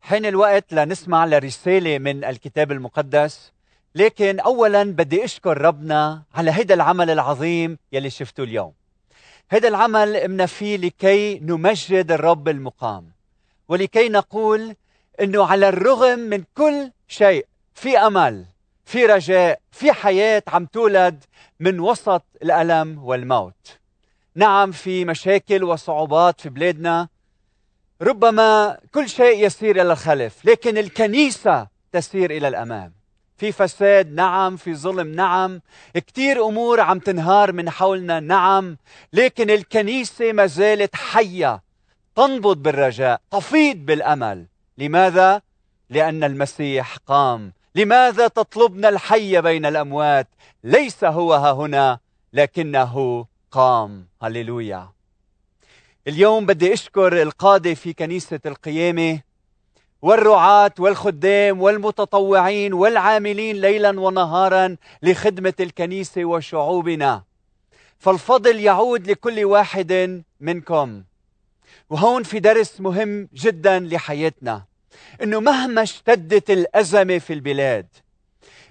حين الوقت لنسمع لرسالة من الكتاب المقدس لكن أولا بدي أشكر ربنا على هذا العمل العظيم يلي شفته اليوم. هذا العمل قمنا فيه لكي نمجد الرب المقام ولكي نقول إنه على الرغم من كل شيء في أمل في رجاء في حياة عم تولد من وسط الألم والموت. نعم في مشاكل وصعوبات في بلادنا ربما كل شيء يسير إلى الخلف لكن الكنيسة تسير إلى الأمام. في فساد نعم. في ظلم نعم. كثير أمور عم تنهار من حولنا نعم. لكن الكنيسة ما زالت حية تنبض بالرجاء تفيض بالأمل. لماذا؟ لأن المسيح قام. لماذا تطلبنا الحي بين الأموات؟ ليس هو ها هنا لكنه قام. هللويا. اليوم بدي أشكر القادة في كنيسة القيامة والرعاة والخدام والمتطوعين والعاملين ليلا ونهارا لخدمة الكنيسة وشعوبنا. فالفضل يعود لكل واحد منكم. وهون في درس مهم جدا لحياتنا إنه مهما اشتدت الأزمة في البلاد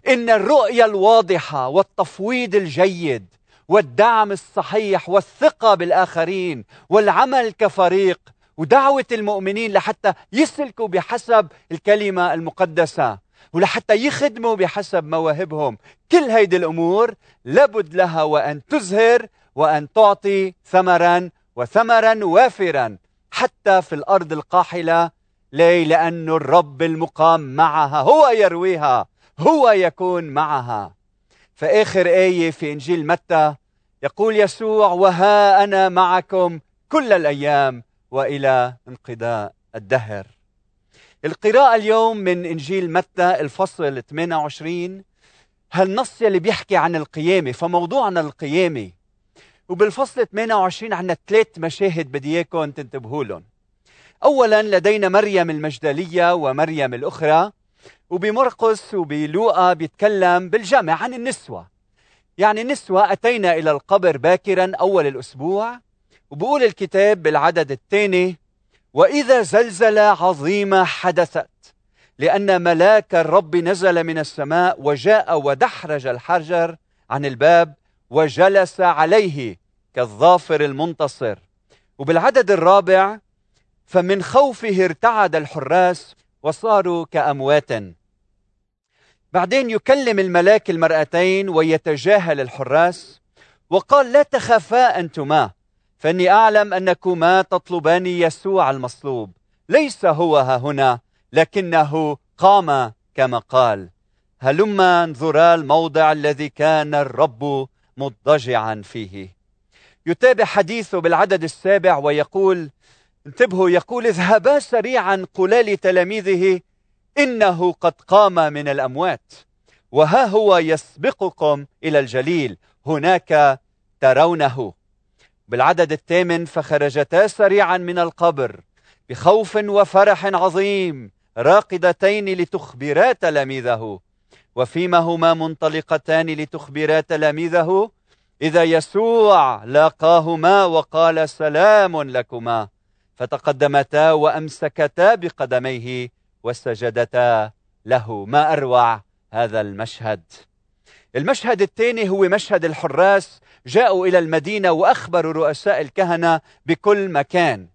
إن الرؤية الواضحة والتفويض الجيد والدعم الصحيح والثقة بالآخرين والعمل كفريق ودعوة المؤمنين لحتى يسلكوا بحسب الكلمة المقدسة ولحتى يخدموا بحسب مواهبهم. كل هيدي الأمور لابد لها وأن تزهر وأن تعطي ثمرا وثمرا وافرا حتى في الأرض القاحلة ليه؟ لأن الرب المقام معها هو يرويها هو يكون معها. فآخر آية في إنجيل متى يقول يسوع وها أنا معكم كل الأيام وإلى انقضاء الدهر. القراءة اليوم من إنجيل متى الفصل 28 هالنص يلي بيحكي عن القيامة فموضوعنا القيامة وبالفصل 28 عندنا ثلاث مشاهد بدي إياكم تنتبهوا لهم. اولا لدينا مريم المجدلية ومريم الأخرى وبمرقس وبلوقا بيتكلم بالجمع عن النسوة. يعني نسوة أتينا إلى القبر باكرا أول الأسبوع وبقول الكتاب بالعدد الثاني وإذا زلزله عظيمة حدثت لأن ملاك الرب نزل من السماء وجاء ودحرج الحجر عن الباب وجلس عليه كالظافر المنتصر وبالعدد الرابع فمن خوفه ارتعد الحراس وصاروا كاموات بعدين يكلم الملاك المرأتين ويتجاهل الحراس وقال لا تخافا أنتما فإني أعلم أنكما تطلبان يسوع المصلوب. ليس هو ها هنا لكنه قام كما قال. هلما انظرا الموضع الذي كان الرب مضطجعا فيه. يتابع حديثه بالعدد السابع ويقول انتبهوا يقول اذهبا سريعا قلا لتلاميذه إنه قد قام من الأموات وها هو يسبقكم إلى الجليل هناك ترونه. بالعدد الثامن فخرجتا سريعا من القبر بخوف وفرح عظيم راقدتين لتخبرا تلاميذه. وفيما هما منطلقتان لتخبرا تلاميذه إذا يسوع لاقاهما وقال سلام لكما. فتقدمتا وأمسكتا بقدميه وسجدتا له ما أروع هذا المشهد. المشهد الثاني هو مشهد الحراس جاءوا إلى المدينة وأخبروا رؤساء الكهنة بكل مكان.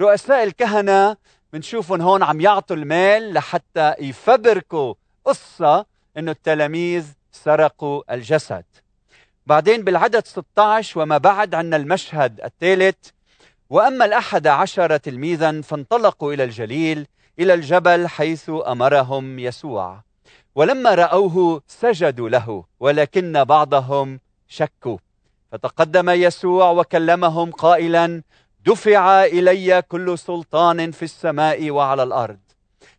رؤساء الكهنة بنشوفهم هون عم يعطوا المال لحتى يفبركوا قصة إنه التلاميذ سرقوا الجسد. بعدين بالعدد 16 وما بعد عندنا المشهد الثالث وأما الأحد عشر تلميذا فانطلقوا إلى الجليل إلى الجبل حيث أمرهم يسوع. ولما رأوه سجدوا له ولكن بعضهم شكوا. فتقدم يسوع وكلمهم قائلا دفع إلي كل سلطان في السماء وعلى الأرض.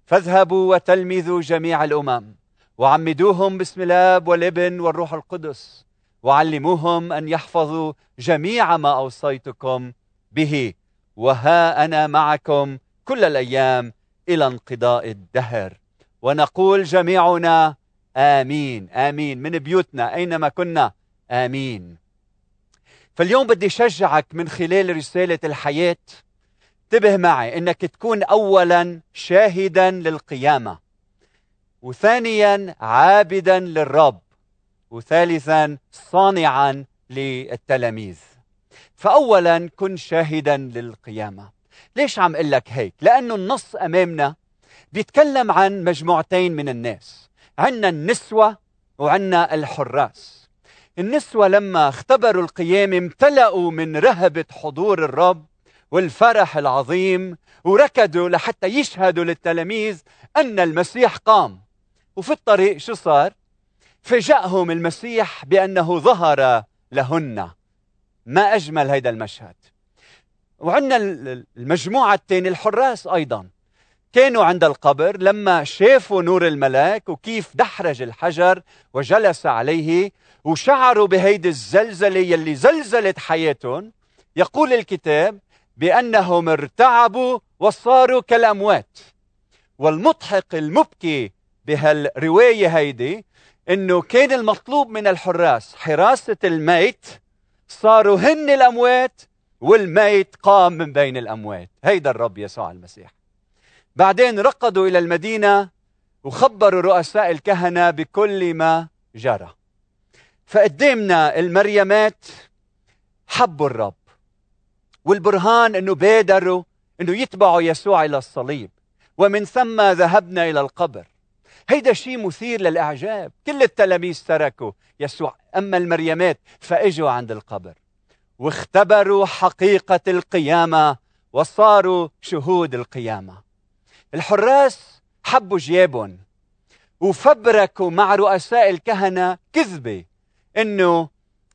فاذهبوا وتلمذوا جميع الأمم وعمدوهم باسم الآب والابن والروح القدس وعلموهم أن يحفظوا جميع ما أوصيتكم به وها أنا معكم كل الأيام إلى انقضاء الدهر. ونقول جميعنا آمين آمين. من بيوتنا أينما كنا آمين. فاليوم بدي شجعك من خلال رسالة الحياة. انتبه معي إنك تكون اولا شاهدا للقيامة وثانيا عابدا للرب وثالثا صانعا للتلاميذ. فاولا كن شاهدا للقيامة. ليش عم أقول لك هيك؟ لأنه النص أمامنا بيتكلم عن مجموعتين من الناس. عندنا النسوة وعندنا الحراس. النسوة لما اختبروا القيامه امتلأوا من رهبة حضور الرب والفرح العظيم وركضوا لحتى يشهدوا للتلاميذ أن المسيح قام. وفي الطريق شو صار؟ فاجأهم المسيح بأنه ظهر لهن. ما أجمل هيدا المشهد. وعندنا المجموعة الثانية الحراس أيضا. كانوا عند القبر لما شافوا نور الملاك وكيف دحرج الحجر وجلس عليه وشعروا بهيدي الزلزلة يلي زلزلت حياتهم. يقول الكتاب بأنهم ارتعبوا وصاروا كالأموات. والمضحك المبكي بهالرواية هيدي إنه كان المطلوب من الحراس حراسة الميت صاروا هن الأموات والميت قام من بين الأموات. هيدا الرب يسوع المسيح. بعدين رقدوا إلى المدينة وخبروا رؤساء الكهنة بكل ما جرى. فقدامنا المريمات حبوا الرب والبرهان إنه بادروا إنه يتبعوا يسوع إلى الصليب. ومن ثم ذهبنا إلى القبر. هيدا شيء مثير للإعجاب. كل التلاميذ تركوا. يسوع أما المريمات فإجوا عند القبر. واختبروا حقيقة القيامة وصاروا شهود القيامة. الحراس حبوا جيابهم وفبركوا مع رؤساء الكهنة كذبة إنه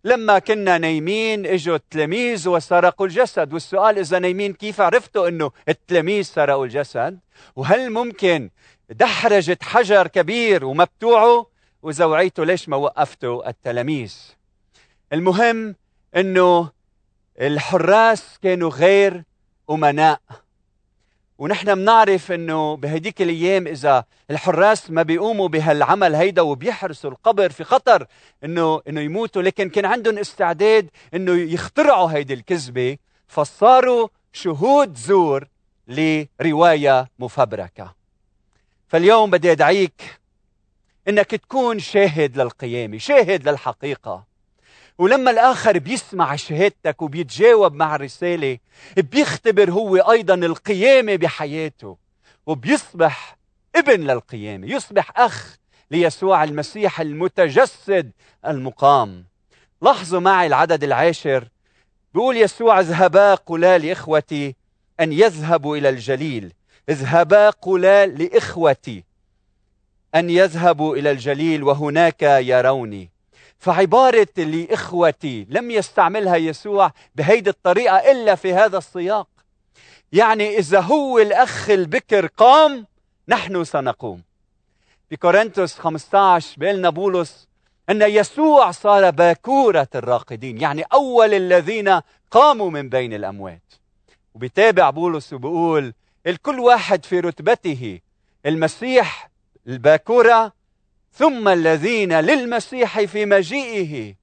لما كنا نايمين إجوا التلاميذ وسرقوا الجسد. والسؤال إذا نايمين كيف عرفتوا إنه التلاميذ سرقوا الجسد؟ وهل ممكن دحرجة حجر كبير ومبتوعه واذا وعيتوا ليش ما وقفتوا التلاميذ. المهم إنه الحراس كانوا غير أمناء. ونحن بنعرف إنه بهديك الأيام إذا الحراس ما بيقوموا بهالعمل هيدا وبيحرسوا القبر في خطر إنه إنه يموتوا لكن كان عندهم استعداد إنه يخترعوا هيدي الكذبة فصاروا شهود زور لرواية مفبركة. فاليوم بدي أدعيك إنك تكون شاهد للقيامة شاهد للحقيقة. ولما الآخر بيسمع شهادتك وبيتجاوب مع الرسالة بيختبر هو أيضا القيامة بحياته وبيصبح ابن للقيامة يصبح أخ ليسوع المسيح المتجسد المقام. لاحظوا معي العدد العاشر. بيقول يسوع اذهبا قلا لإخوتي أن يذهبوا إلى الجليل اذهبا قلا لإخوتي أن يذهبوا إلى الجليل وهناك يروني. فعبارة اللي إخوتي لم يستعملها يسوع بهيدي الطريقة إلا في هذا السياق. يعني إذا هو الأخ البكر قام نحن سنقوم. في كورنثوس 15 بيقلنا بولس أن يسوع صار باكورة الراقدين يعني أول الذين قاموا من بين الأموات. وبيتابع بولس وبيقول الكل واحد في رتبته المسيح الباكورة ثم الذين للمسيح في مجيئه.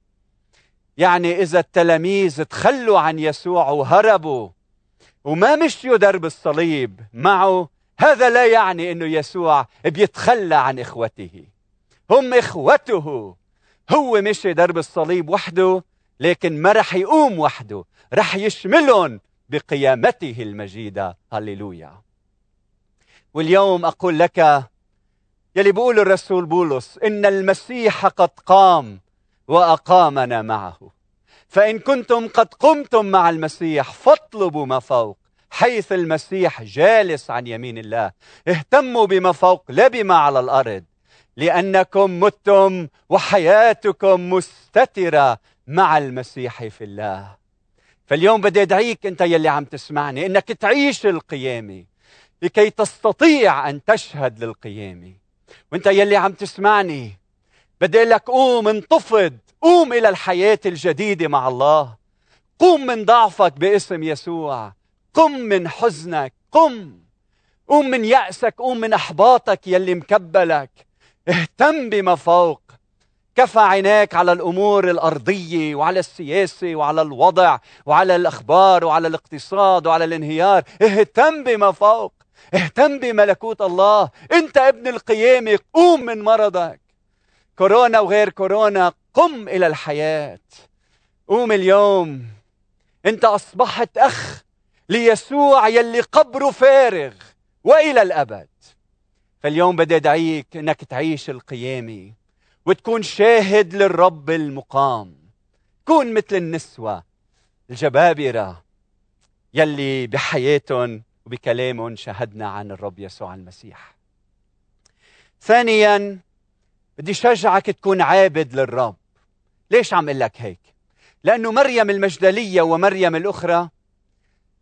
يعني إذا التلاميذ تخلوا عن يسوع وهربوا وما مشيوا درب الصليب معه هذا لا يعني إنه يسوع بيتخلى عن إخوته. هم إخوته. هو مشي درب الصليب وحده لكن ما رح يقوم وحده رح يشملهم. بقيامته المجيده هللويا. واليوم أقول لك يلي بيقول الرسول بولس إن المسيح قد قام وأقامنا معه. فإن كنتم قد قمتم مع المسيح فاطلبوا ما فوق حيث المسيح جالس عن يمين الله. اهتموا بما فوق لا بما على الأرض. لأنكم متم وحياتكم مستترة مع المسيح في الله. فاليوم بدي أدعيك أنت يلي عم تسمعني إنك تعيش القيامه لكي تستطيع أن تشهد للقيامه وأنت يلي عم تسمعني بدي لك قوم انتفض قوم إلى الحياة الجديدة مع الله. قوم من ضعفك باسم يسوع. قم من حزنك. قم. قوم من يأسك قوم من أحباطك يلي مكبلك. اهتم بما فوق. كفى عيناك على الأمور الأرضية وعلى السياسة وعلى الوضع وعلى الأخبار وعلى الاقتصاد وعلى الانهيار. اهتم بما فوق. اهتم بملكوت الله. انت ابن القيامة. قوم من مرضك. كورونا وغير كورونا قم إلى الحياة. قوم اليوم. انت أصبحت أخ ليسوع يلي قبره فارغ وإلى الأبد. فاليوم بدي أدعيك إنك تعيش القيامة. وتكون شاهد للرب المقام. كون مثل النسوة الجبابرة يلي بحياتهم وبكلامهم شهدنا عن الرب يسوع المسيح. ثانيا بدي شجعك تكون عابد للرب. ليش عم أقول لك هيك؟ لأنه مريم المجدلية ومريم الأخرى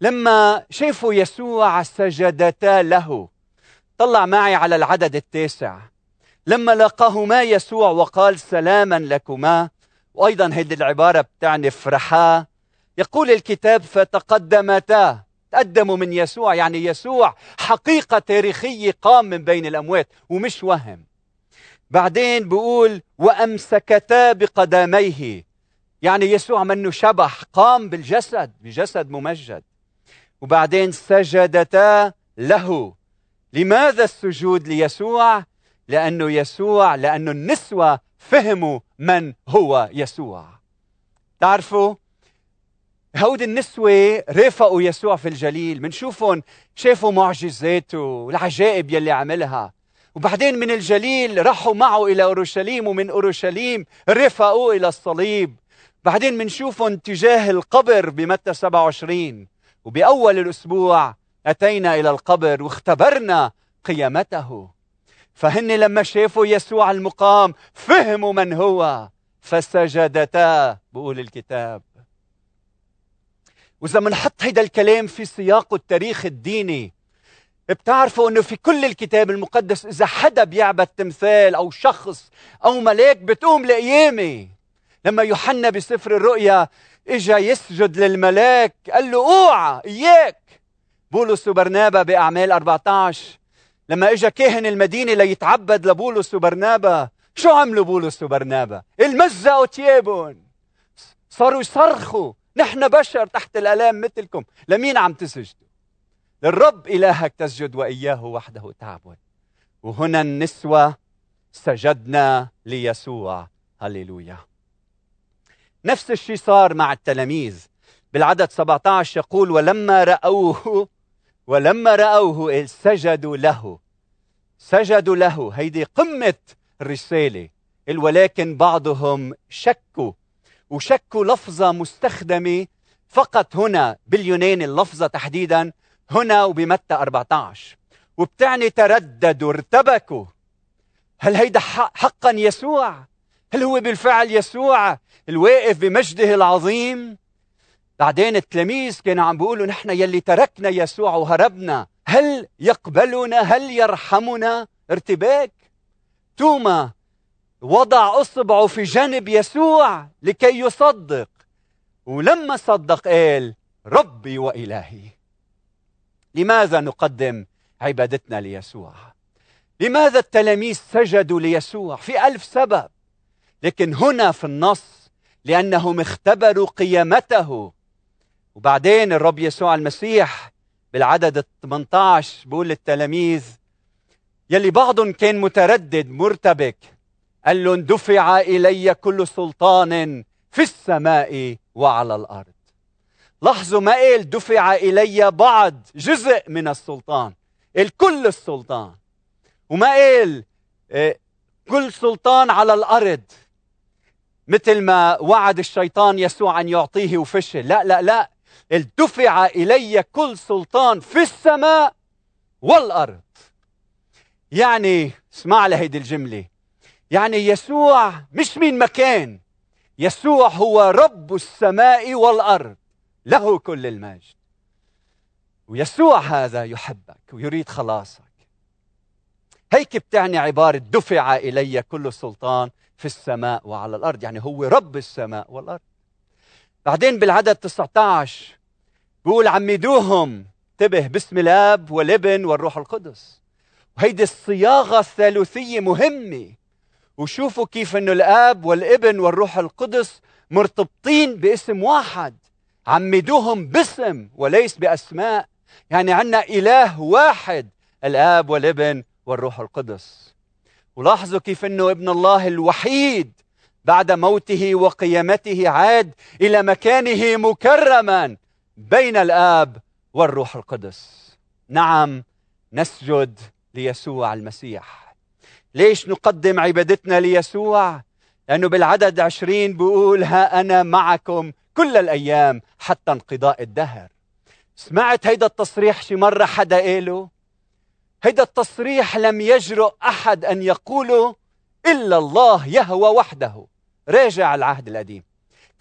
لما شافوا يسوع سجدتا له. طلع معي على العدد التاسع. لما لقاهما يسوع وقال سلاما لكما وأيضا هذه العبارة بتعني افرحا يقول الكتاب فتقدمتا تقدموا من يسوع يعني يسوع حقيقة تاريخية قام من بين الأموات ومش وهم. بعدين بيقول وأمسكتا بقدميه يعني يسوع منه شبح قام بالجسد بجسد ممجد. وبعدين سجدتا له. لماذا السجود ليسوع؟ لأنه يسوع لأنه النسوة فهموا من هو يسوع. تعرفوا؟ هود النسوة رافقوا يسوع في الجليل. منشوفهم شافوا معجزاته والعجائب يلي عملها. وبعدين من الجليل راحوا معه إلى أورشليم ومن أورشليم رفقوا إلى الصليب. بعدين منشوفهم تجاه القبر بمتى 27 وبأول الأسبوع أتينا إلى القبر واختبرنا قيامته. فهن لما شافوا يسوع المقام فهموا من هو. فسجدتا بقول الكتاب. وإذا بنحط هيدا الكلام في سياقه التاريخ الديني بتعرفوا إنه في كل الكتاب المقدس إذا حدا بيعبد تمثال أو شخص أو ملاك بتقوم لقيامة. لما يوحنا بسفر الرؤيا إجا يسجد للملاك قال له أوعى إياك. بولس وبرنابا بأعمال 14 لما اجى كاهن المدينة ليتعبد لبولس وبرنابا شو عملوا بولس وبرنابا؟ المزقوا ثيابهم صاروا يصرخوا نحن بشر تحت الآلام مثلكم. لمين عم تسجدوا؟ للرب إلهك تسجد وإياه وحده تعبد. وهنا النسوة سجدنا ليسوع. هللويا. نفس الشيء صار مع التلاميذ. بالعدد 17 يقول ولما رأوه ولما رأوه سجدوا له. سجدوا له. هيدي قمة الرسالة. ولكن بعضهم شكوا. وشكوا لفظة مستخدمة فقط هنا باليوناني اللفظة تحديدا هنا وبمتى 14 وبتعني ترددوا ارتبكوا. هل هيدا حقا يسوع؟ هل هو بالفعل يسوع الواقف بمجده العظيم؟ بعدين التلاميذ كانوا عم بيقولوا نحن يلي تركنا يسوع وهربنا هل يقبلنا؟ هل يرحمنا؟ ارتباك. توما وضع اصبعه في جانب يسوع لكي يصدق. ولما صدق قال ربي وإلهي. لماذا نقدم عبادتنا ليسوع؟ لماذا التلاميذ سجدوا ليسوع؟ في ألف سبب. لكن هنا في النص لأنهم اختبروا قيامته. وبعدين الرب يسوع المسيح بالعدد ال 18 بقول للتلاميذ يلي بعضهم كان متردد مرتبك. قال لهم دفع إلي كل سلطان في السماء وعلى الأرض. لاحظوا ما قال دفع إلي بعض جزء من السلطان قال كل السلطان. وما قال آه، كل سلطان على الأرض مثل ما وعد الشيطان يسوع أن يعطيه وفشل لا لا لا دفع إلي كل سلطان في السماء والأرض. يعني اسمع لهيدي الجملة. يعني يسوع مش من مكان. يسوع هو رب السماء والأرض. له كل المجد. ويسوع هذا يحبك ويريد خلاصك. هيك بتعني عبارة دفع إلي كل سلطان في السماء وعلى الأرض. يعني هو رب السماء والأرض. بعدين بالعدد 19 بيقول عمدوهم. انتبه باسم الاب والابن والروح القدس. وهيدي الصياغة الثالوثية مهمة. وشوفوا كيف إنه الاب والابن والروح القدس مرتبطين باسم واحد. عمدوهم باسم وليس بأسماء. يعني عندنا إله واحد الاب والابن والروح القدس. ولاحظوا كيف إنه ابن الله الوحيد بعد موته وقيامته عاد إلى مكانه مكرما. بين الآب والروح القدس. نعم نسجد ليسوع المسيح. ليش نقدم عبادتنا ليسوع؟ لأنه بالعدد عشرين بيقول ها أنا معكم كل الأيام حتى انقضاء الدهر. سمعت هيدا التصريح شي مرة حدا قاله؟ هيدا التصريح لم يجرؤ أحد أن يقوله إلا الله يهوى وحده. راجع العهد القديم.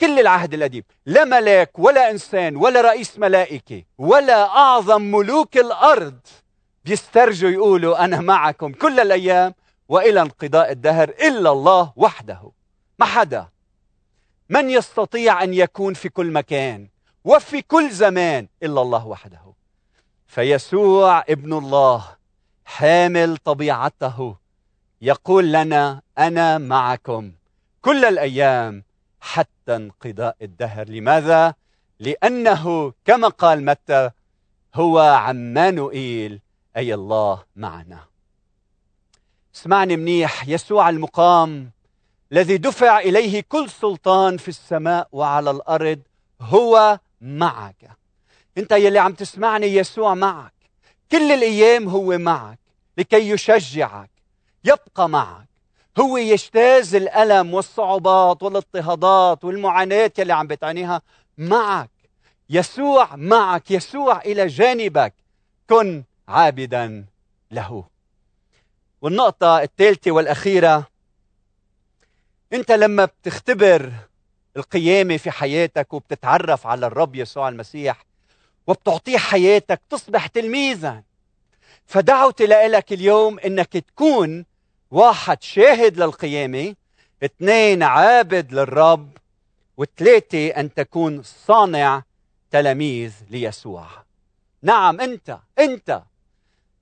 كل العهد القديم لا ملاك ولا إنسان ولا رئيس ملائكة ولا أعظم ملوك الأرض بيسترجوا يقولوا أنا معكم كل الأيام وإلى انقضاء الدهر إلا الله وحده. ما حدا. من يستطيع أن يكون في كل مكان وفي كل زمان إلا الله وحده. فيسوع ابن الله حامل طبيعته يقول لنا أنا معكم كل الأيام حتى انقضاء الدهر. لماذا؟ لأنه كما قال متى هو عمانوئيل أي الله معنا. اسمعني منيح يسوع المقام الذي دفع إليه كل سلطان في السماء وعلى الأرض هو معك. أنت يلي عم تسمعني يسوع معك. كل الأيام هو معك لكي يشجعك. يبقى معك. هو يجتاز الألم والصعوبات والاضطهادات والمعاناة يلي عم بتعانيها معك. يسوع معك يسوع إلى جانبك. كن عابدا له. والنقطة الثالثة والأخيرة أنت لما بتختبر القيامة في حياتك وبتتعرف على الرب يسوع المسيح وبتعطيه حياتك تصبح تلميذا. فدعوتي لك اليوم إنك تكون واحد شاهد للقيامة اثنين عابد للرب وثلاثة أن تكون صانع تلاميذ ليسوع. نعم أنت أنت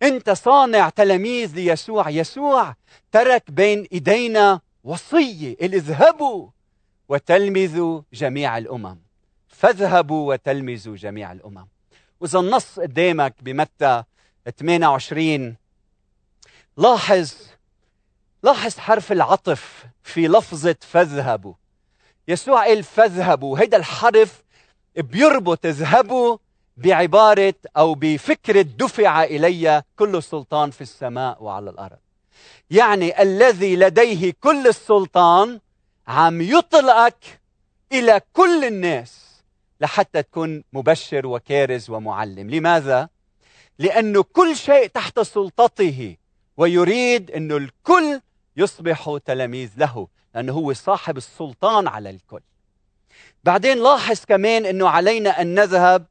أنت صانع تلاميذ ليسوع. يسوع ترك بين إيدينا وصية اذهبوا وتلمذوا جميع الأمم. فاذهبوا وتلمذوا جميع الأمم. وإذا النص قدامك بمتى 28 لاحظ لاحظ حرف العطف في لفظة فاذهبوا يسوع قال فاذهبوا هيدا الحرف بيربط اذهبوا بعبارة أو بفكرة دفع إلي كل السلطان في السماء وعلى الأرض. يعني الذي لديه كل السلطان عم يطلقك إلى كل الناس لحتى تكون مبشر وكارز ومعلم. لماذا؟ لأنه كل شيء تحت سلطته ويريد أنه الكل يصبح تلاميذ له لأنه هو صاحب السلطان على الكل. بعدين لاحظ كمان أنه علينا أن نذهب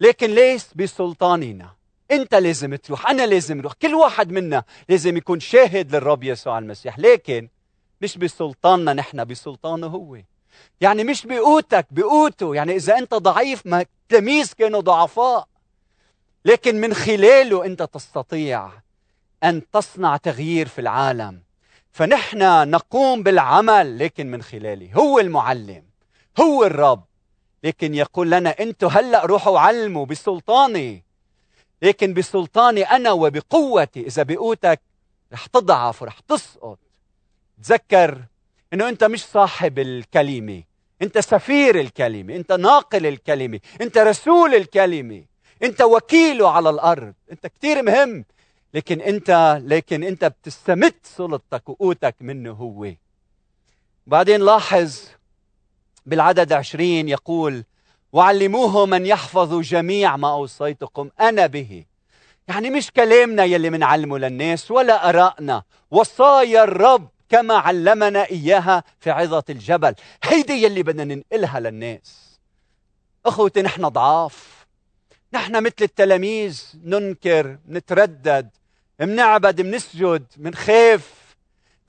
لكن ليس بسلطاننا. أنت لازم تروح أنا لازم أروح. كل واحد منا لازم يكون شاهد للرب يسوع المسيح لكن مش بسلطاننا نحن بسلطانه هو. يعني مش بقوتك بقوته. يعني إذا أنت ضعيف ما التلاميذ كانوا ضعفاء. لكن من خلاله أنت تستطيع أن تصنع تغيير في العالم. فنحن نقوم بالعمل لكن من خلاله هو المعلم هو الرب. لكن يقول لنا أنتم هلأ روحوا علموا بسلطاني. لكن بسلطاني أنا وبقوتي. إذا بقوتك رح تضعف ورح تسقط. تذكر إنه أنت مش صاحب الكلمة. أنت سفير الكلمة. أنت ناقل الكلمة. أنت رسول الكلمة. أنت وكيله على الأرض. أنت كثير مهم. لكن انت لكن انت بتستمد سلطتك وقوتك منه هو. بعدين لاحظ بالعدد عشرين يقول وعلموه من يحفظ جميع ما أوصيتكم أنا به. يعني مش كلامنا يلي منعلمه للناس ولا أراءنا وصايا الرب كما علمنا إياها في عظة الجبل. هيدي يلي بدنا ننقلها للناس. أخوتي نحن ضعاف. نحن مثل التلاميذ ننكر نتردد. منعبد منسجد منخاف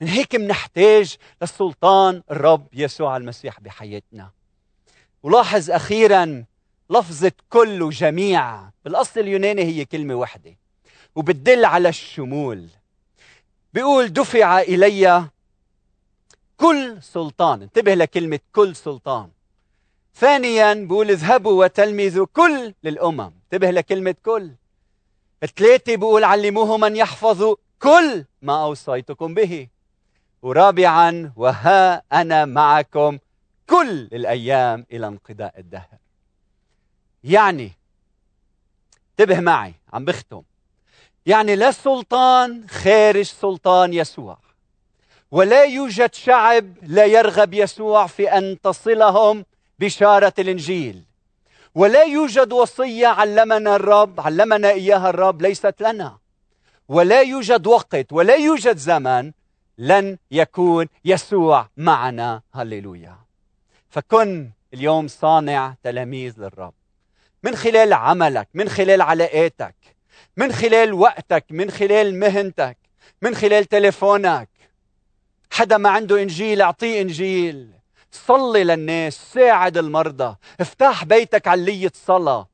من هيك منحتاج للسلطان الرب يسوع المسيح بحياتنا. ولاحظ أخيرا لفظة كل وجميع بالأصل اليوناني هي كلمة واحدة وبتدل على الشمول. بيقول دفع إلي كل سلطان انتبه لكلمة كل سلطان. ثانيا بقول اذهبوا وتلمذوا كل للأمم انتبه لكلمة كل. ثلاثة بقول علموهم أن يحفظوا كل ما أوصيتكم به. ورابعا وها أنا معكم كل الأيام إلى انقضاء الدهر. يعني انتبه معي عم بختم. يعني لا سلطان خارج سلطان يسوع ولا يوجد شعب لا يرغب يسوع في أن تصلهم بشارة الإنجيل. ولا يوجد وصية علمنا الرب علمنا إياها الرب ليست لنا. ولا يوجد وقت ولا يوجد زمن لن يكون يسوع معنا. هللويا. فكن اليوم صانع تلاميذ للرب. من خلال عملك من خلال علاقاتك من خلال وقتك من خلال مهنتك من خلال تليفونك. حدا ما عنده إنجيل أعطيه إنجيل. صلي للناس ساعد المرضى افتح بيتك علية صلاة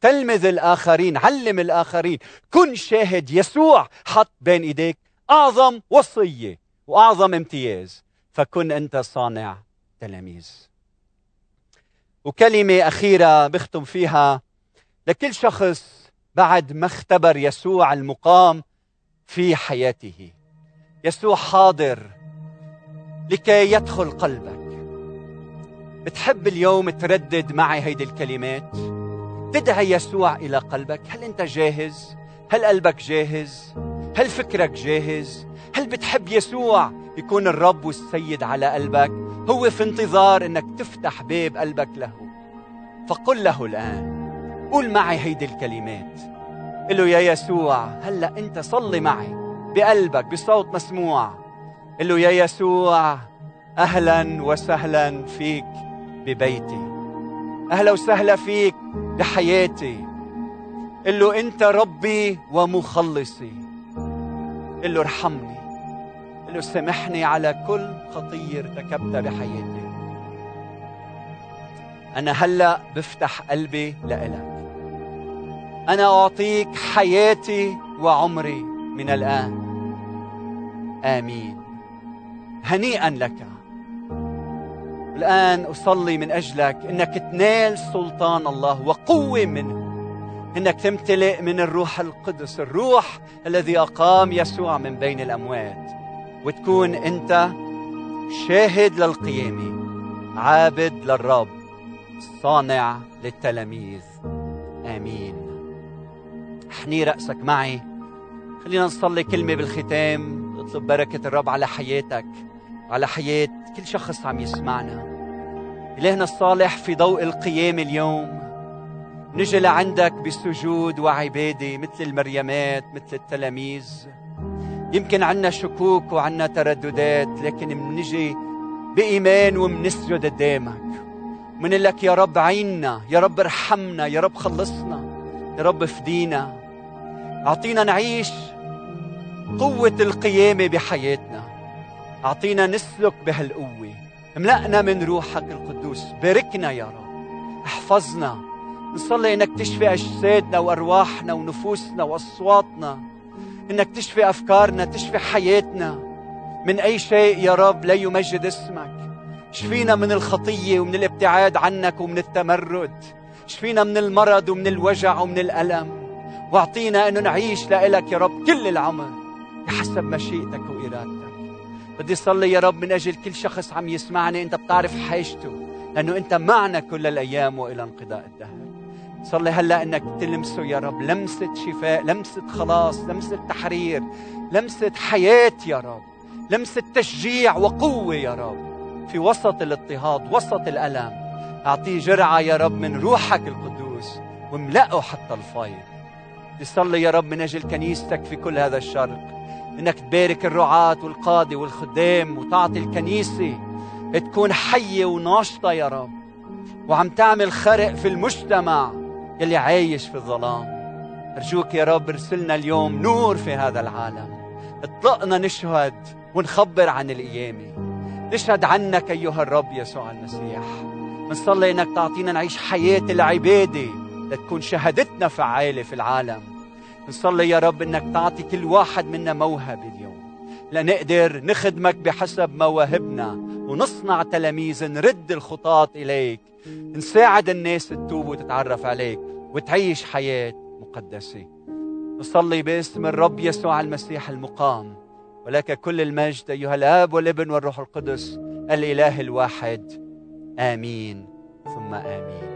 تلمذ الآخرين علم الآخرين. كن شاهد يسوع حط بين إيديك أعظم وصية وأعظم امتياز فكن أنت صانع تلاميذ. وكلمة أخيرة بختم فيها لكل شخص بعد ما اختبر يسوع المقام في حياته. يسوع حاضر لكي يدخل قلبك. بتحب اليوم تردد معي هيدي الكلمات تدعي يسوع إلى قلبك هل أنت جاهز؟ هل قلبك جاهز؟ هل فكرك جاهز؟ هل بتحب يسوع يكون الرب والسيد على قلبك؟ هو في انتظار إنك تفتح باب قلبك له فقل له الآن قول معي هيدي الكلمات قل له يا يسوع هلأ أنت صلي معي بقلبك بصوت مسموع قل له يا يسوع أهلا وسهلا فيك ببيتي. أهلا وسهلا فيك بحياتي. قل له أنت ربي ومخلصي. قل له ارحمني. قل له سامحني على كل خطيه ارتكبتها بحياتي. أنا هلأ بفتح قلبي لإلك. أنا أعطيك حياتي وعمري من الآن. آمين. هنيئا لك. الآن أصلي من أجلك إنك تنال سلطان الله وقوة منه. إنك تمتلئ من الروح القدس الروح الذي أقام يسوع من بين الأموات. وتكون أنت شاهد للقيامة عابد للرب صانع للتلاميذ. آمين. احني رأسك معي. خلينا نصلي كلمة بالختام نطلب بركة الرب على حياتك. على حياة كل شخص عم يسمعنا. إلهنا الصالح في ضوء القيامة اليوم. نجي لعندك بسجود وعبادة مثل المريمات مثل التلاميذ. يمكن عنا شكوك وعنا ترددات لكن منجي بإيمان ومنسجد قدامك. من لك يا رب عيننا يا رب ارحمنا يا رب خلصنا يا رب فدينا أعطينا نعيش قوة القيامة بحياتنا. أعطينا نسلك بهالقوة. املأنا من روحك القدوس. باركنا يا رب. احفظنا. نصلي إنك تشفي أجسادنا وأرواحنا ونفوسنا وأصواتنا. إنك تشفي أفكارنا تشفي حياتنا. من أي شيء يا رب لا يمجد اسمك. شفينا من الخطية ومن الابتعاد عنك ومن التمرد. شفينا من المرض ومن الوجع ومن الألم. واعطينا انه نعيش لك يا رب كل العمر بحسب مشيئتك بدي صلي يا رب من أجل كل شخص عم يسمعني. أنت بتعرف حاجته لأنه أنت معنا كل الأيام وإلى انقضاء الدهر. صلي هلأ إنك تلمسه يا رب. لمسة شفاء لمسة خلاص لمسة تحرير لمسة حياة يا رب. لمسة تشجيع وقوة يا رب. في وسط الاضطهاد وسط الألم. أعطيه جرعة يا رب من روحك القدوس واملأه حتى الفيض بصلي يا رب من أجل كنيستك في كل هذا الشرق. إنك تبارك الرعاة والقادة والخدام وتعطي الكنيسة. تكون حية وناشطة يا رب. وعم تعمل خرق في المجتمع يلي عايش في الظلام. أرجوك يا رب ارسلنا اليوم نور في هذا العالم. اطلقنا نشهد ونخبر عن القيامة نشهد عنك أيها الرب يسوع المسيح. بنصلي إنك تعطينا نعيش حياة العبادة لتكون شهادتنا فعالة في العالم. نصلي يا رب إنك تعطي كل واحد منا موهبه اليوم. لنقدر نخدمك بحسب مواهبنا ونصنع تلاميذ نرد الخطاة إليك. نساعد الناس تتوب وتتعرف عليك وتعيش حياة مقدسة. نصلي باسم الرب يسوع المسيح المقام. ولك كل المجد أيها الآب والابن والروح القدس الإله الواحد. آمين. ثم آمين.